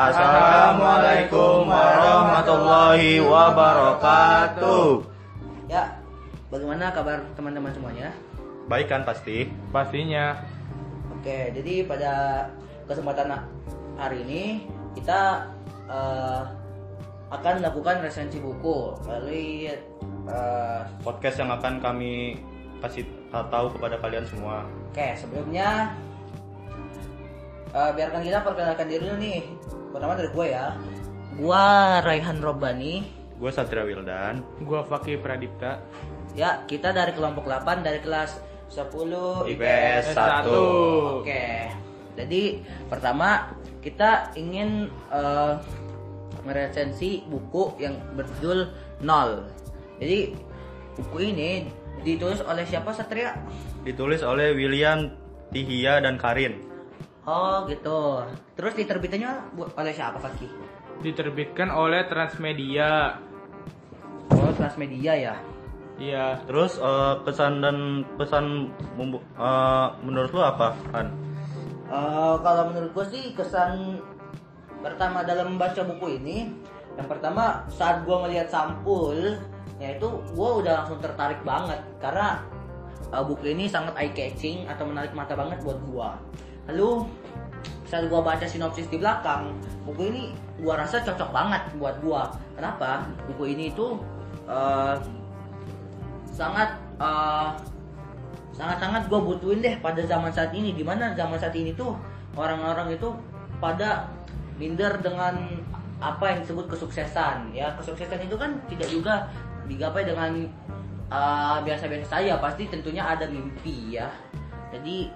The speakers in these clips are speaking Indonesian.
Assalamualaikum warahmatullahi wabarakatuh. Ya, bagaimana kabar teman-teman semuanya? Baik kan pasti? Pastinya. Oke, jadi pada kesempatan hari ini kita eh, akan melakukan resensi buku melalui eh, Podcast yang akan kami kasih tahu kepada kalian semua. Oke, sebelumnya eh, biarkan kita perkenalkan diri dulu nih. Pertama dari gue ya. Gua Raihan Robani. Gue Satria Wildan. Gua Fakih Pradipta. Ya, kita dari kelompok 8 dari kelas 10 IPS 1. Oke. Jadi pertama kita ingin eh, meresensi buku yang berjudul Nol. Jadi buku ini ditulis oleh siapa Satria? Ditulis oleh William Tihia dan Karin. Oh gitu. Terus diterbitannya oleh siapa Fakih? Diterbitkan oleh Transmedia. Oh Transmedia ya. Iya. Terus eh, pesan dan pesan eh, menurut lu apa kan? Eh, kalau menurut gue sih kesan pertama dalam membaca buku ini yang pertama saat gue melihat sampul yaitu gue udah langsung tertarik banget karena eh, buku ini sangat eye catching atau menarik mata banget buat gue lalu saat gue baca sinopsis di belakang buku ini gue rasa cocok banget buat gue kenapa? Buku ini itu eh, sangat eh, sangat-sangat gue butuhin deh pada zaman saat ini. Di mana zaman saat ini tuh orang-orang itu pada minder dengan apa yang disebut kesuksesan. Ya kesuksesan itu kan tidak juga digapai dengan uh, biasa-biasa saja. Pasti tentunya ada mimpi ya. Jadi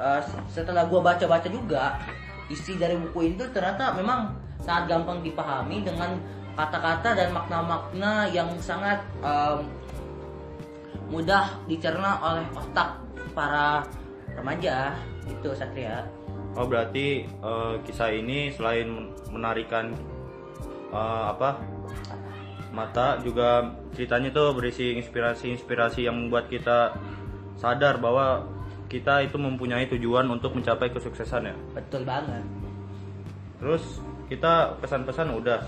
uh, setelah gue baca-baca juga isi dari buku ini tuh ternyata memang sangat gampang dipahami dengan kata-kata dan makna-makna yang sangat um, mudah dicerna oleh otak para remaja. Itu Satria. Oh berarti eh, kisah ini selain men- menarikan eh, apa mata juga ceritanya tuh berisi inspirasi-inspirasi yang membuat kita sadar bahwa kita itu mempunyai tujuan untuk mencapai kesuksesan ya. betul banget Terus kita pesan-pesan udah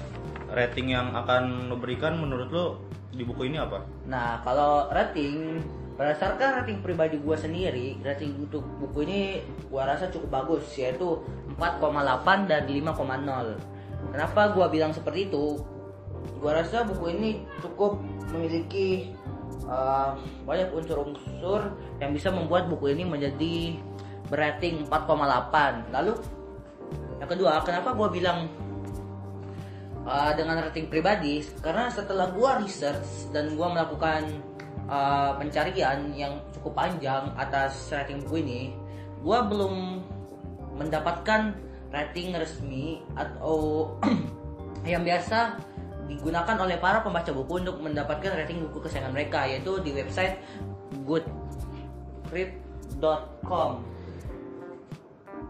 rating yang akan lo berikan menurut lo di buku ini apa? nah kalau rating berdasarkan rating pribadi gue sendiri rating untuk buku ini gue rasa cukup bagus yaitu 4,8 dan 5,0 kenapa gue bilang seperti itu gue rasa buku ini cukup memiliki uh, banyak unsur-unsur yang bisa membuat buku ini menjadi berating 4,8 lalu yang kedua kenapa gue bilang uh, dengan rating pribadi? Karena setelah gua research dan gua melakukan uh, pencarian yang cukup panjang atas rating buku ini gua belum mendapatkan rating resmi atau yang biasa digunakan oleh para pembaca buku untuk mendapatkan rating buku kesayangan mereka yaitu di website goodread.com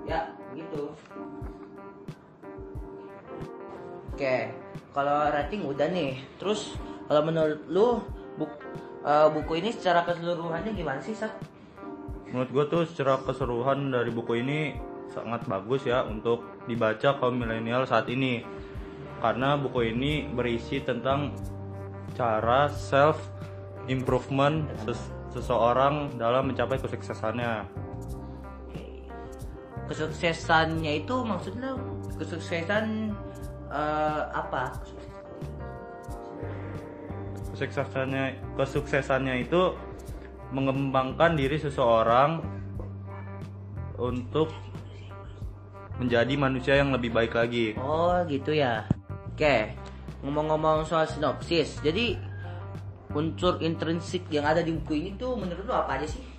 ya gitu Oke, kalau rating udah nih. Terus kalau menurut lu buk, eh, buku ini secara keseluruhannya gimana sih, Sat? Menurut gue tuh secara keseluruhan dari buku ini sangat bagus ya untuk dibaca kaum milenial saat ini. Karena buku ini berisi tentang cara self improvement ses- seseorang dalam mencapai kesuksesannya. Kesuksesannya itu maksudnya kesuksesan eh, apa? Kesuksesannya kesuksesannya itu mengembangkan diri seseorang untuk menjadi manusia yang lebih baik lagi. Oh, gitu ya. Oke, ngomong-ngomong soal sinopsis. Jadi unsur intrinsik yang ada di buku ini tuh menurut lu apa aja sih?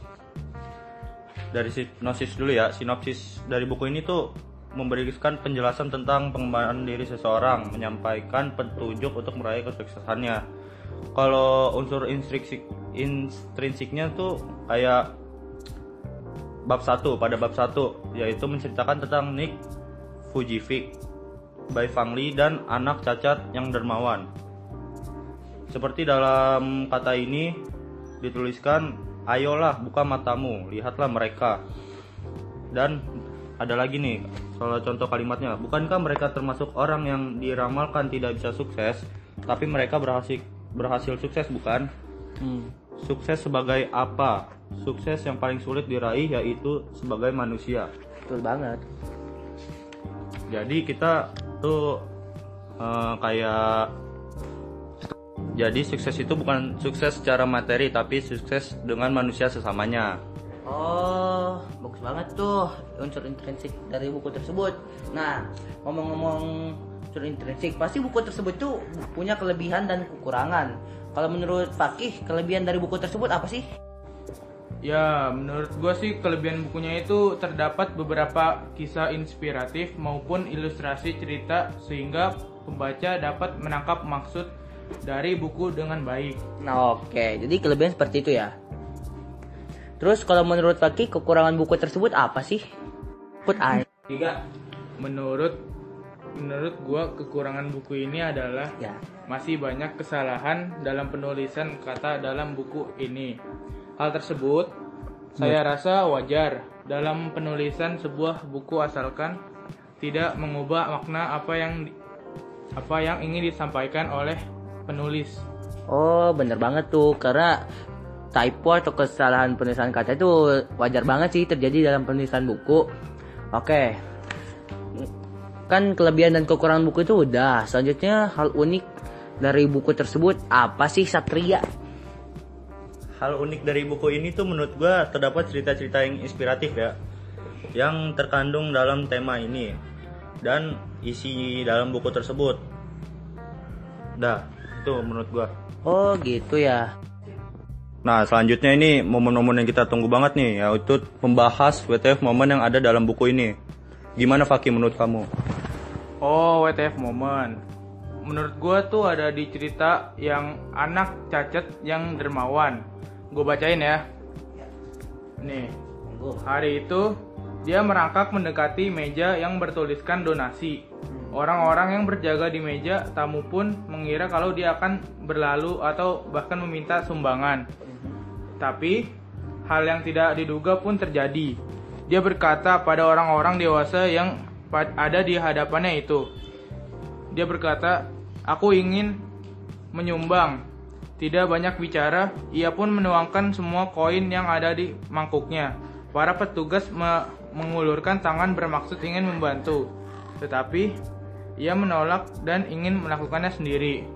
dari sinopsis dulu ya sinopsis dari buku ini tuh memberikan penjelasan tentang pengembangan diri seseorang menyampaikan petunjuk untuk meraih kesuksesannya kalau unsur intrinsik intrinsiknya tuh kayak bab 1 pada bab 1 yaitu menceritakan tentang Nick Fujifik by Fang Li dan anak cacat yang dermawan seperti dalam kata ini dituliskan, ayolah buka matamu, lihatlah mereka. Dan ada lagi nih soal contoh kalimatnya. Bukankah mereka termasuk orang yang diramalkan tidak bisa sukses, tapi mereka berhasil berhasil sukses bukan? Hmm. Sukses sebagai apa? Sukses yang paling sulit diraih yaitu sebagai manusia. Betul banget. Jadi kita tuh eh, kayak jadi sukses itu bukan sukses secara materi tapi sukses dengan manusia sesamanya. Oh, bagus banget tuh unsur intrinsik dari buku tersebut. Nah, ngomong-ngomong unsur intrinsik, pasti buku tersebut tuh punya kelebihan dan kekurangan. Kalau menurut Fakih, kelebihan dari buku tersebut apa sih? Ya, menurut gue sih kelebihan bukunya itu terdapat beberapa kisah inspiratif maupun ilustrasi cerita sehingga pembaca dapat menangkap maksud dari buku dengan baik. Nah, oke. Jadi kelebihan seperti itu ya. Terus kalau menurut Fakih, kekurangan buku tersebut apa sih? Put air. Tiga. Menurut menurut gua kekurangan buku ini adalah Ya. masih banyak kesalahan dalam penulisan kata dalam buku ini. Hal tersebut saya rasa wajar dalam penulisan sebuah buku asalkan tidak mengubah makna apa yang apa yang ingin disampaikan oleh penulis. Oh, bener banget tuh. Karena typo atau kesalahan penulisan kata itu wajar banget sih terjadi dalam penulisan buku. Oke. Kan kelebihan dan kekurangan buku itu udah. Selanjutnya hal unik dari buku tersebut apa sih Satria? Hal unik dari buku ini tuh menurut gua terdapat cerita-cerita yang inspiratif ya, yang terkandung dalam tema ini dan isi dalam buku tersebut. Dah, itu menurut gua. Oh, gitu ya. Nah, selanjutnya ini momen-momen yang kita tunggu banget nih, yaitu membahas WTF momen yang ada dalam buku ini. Gimana Faki menurut kamu? Oh, WTF moment. Menurut gua tuh ada di cerita yang anak cacat yang dermawan. Gue bacain ya. Nih, hari itu dia merangkak mendekati meja yang bertuliskan donasi. Orang-orang yang berjaga di meja tamu pun mengira kalau dia akan berlalu atau bahkan meminta sumbangan. Tapi hal yang tidak diduga pun terjadi. Dia berkata pada orang-orang dewasa yang ada di hadapannya itu. Dia berkata, "Aku ingin menyumbang." Tidak banyak bicara, ia pun menuangkan semua koin yang ada di mangkuknya. Para petugas me- mengulurkan tangan bermaksud ingin membantu, tetapi ia menolak dan ingin melakukannya sendiri.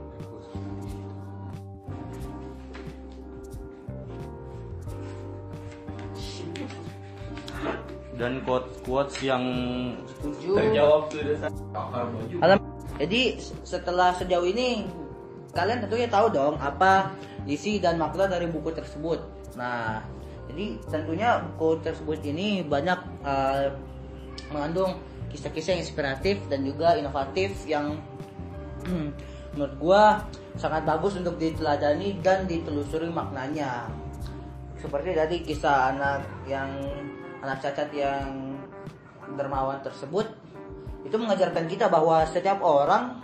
Dan quotes-quotes yang Setuju. terjawab Alam, jadi setelah sejauh ini kalian tentunya tahu dong apa isi dan makna dari buku tersebut. Nah, jadi tentunya buku tersebut ini banyak eh, mengandung kisah-kisah inspiratif dan juga inovatif yang hmm, menurut gua sangat bagus untuk diteladani dan ditelusuri maknanya. Seperti tadi kisah anak yang anak cacat yang dermawan tersebut itu mengajarkan kita bahwa setiap orang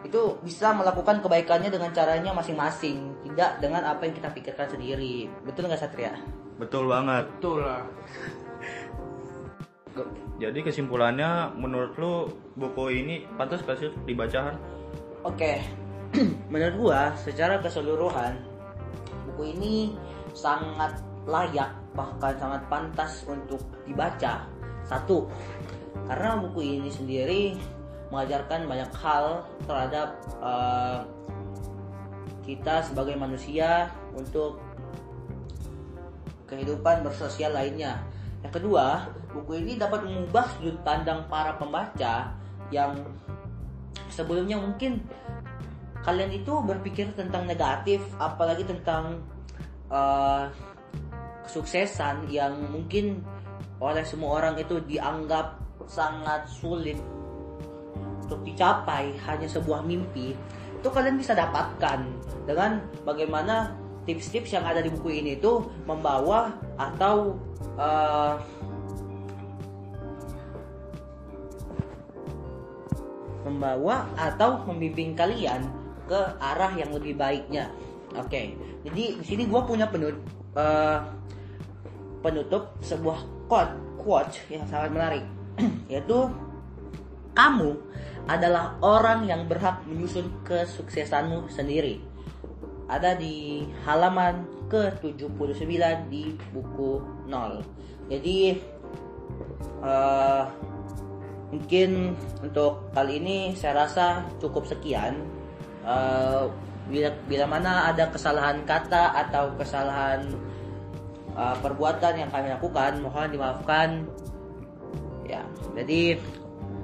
itu bisa melakukan kebaikannya dengan caranya masing-masing, tidak dengan apa yang kita pikirkan sendiri. Betul nggak Satria? Betul banget. Betul lah. Jadi kesimpulannya menurut lu buku ini pantas gak sih dibacakan? Oke, menurut gua secara keseluruhan buku ini sangat layak bahkan sangat pantas untuk dibaca. Satu, karena buku ini sendiri mengajarkan banyak hal terhadap eh, kita sebagai manusia untuk kehidupan bersosial lainnya. Yang kedua, buku ini dapat mengubah sudut pandang para pembaca yang sebelumnya mungkin kalian itu berpikir tentang negatif, apalagi tentang eh, kesuksesan yang mungkin oleh semua orang itu dianggap sangat sulit untuk dicapai hanya sebuah mimpi itu kalian bisa dapatkan dengan bagaimana tips-tips yang ada di buku ini itu membawa atau eh, membawa atau membimbing kalian ke arah yang lebih baiknya. Oke, jadi di sini gue punya penut, eh, penutup sebuah quote quote yang sangat menarik. yaitu kamu adalah orang yang berhak menyusun kesuksesanmu sendiri. Ada di halaman ke-79 di buku 0. Jadi eh, mungkin untuk kali ini saya rasa cukup sekian. Eh, bila, bila mana ada kesalahan kata atau kesalahan eh, perbuatan yang kami lakukan, mohon dimaafkan. Ya, jadi